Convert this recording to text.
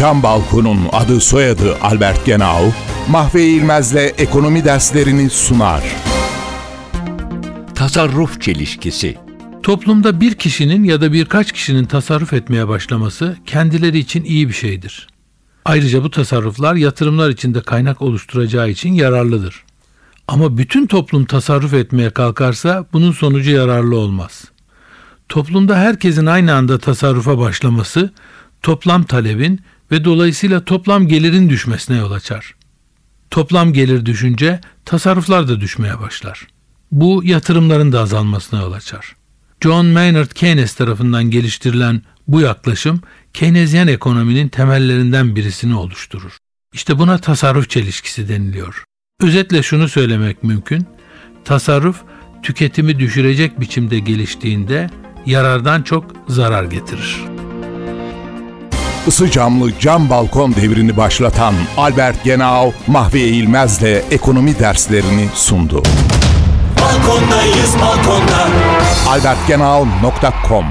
Cam Balkon'un adı soyadı Albert Genau, Mahve İlmez'le ekonomi derslerini sunar. Tasarruf çelişkisi. Toplumda bir kişinin ya da birkaç kişinin tasarruf etmeye başlaması kendileri için iyi bir şeydir. Ayrıca bu tasarruflar yatırımlar için de kaynak oluşturacağı için yararlıdır. Ama bütün toplum tasarruf etmeye kalkarsa bunun sonucu yararlı olmaz. Toplumda herkesin aynı anda tasarrufa başlaması toplam talebin ve dolayısıyla toplam gelirin düşmesine yol açar. Toplam gelir düşünce tasarruflar da düşmeye başlar. Bu yatırımların da azalmasına yol açar. John Maynard Keynes tarafından geliştirilen bu yaklaşım Keynesyen ekonominin temellerinden birisini oluşturur. İşte buna tasarruf çelişkisi deniliyor. Özetle şunu söylemek mümkün. Tasarruf tüketimi düşürecek biçimde geliştiğinde yarardan çok zarar getirir. Isı camlı cam balkon devrini başlatan Albert Genau, Mahve İlmez'le ekonomi derslerini sundu. Balkondayız balkonda. albertgenau.com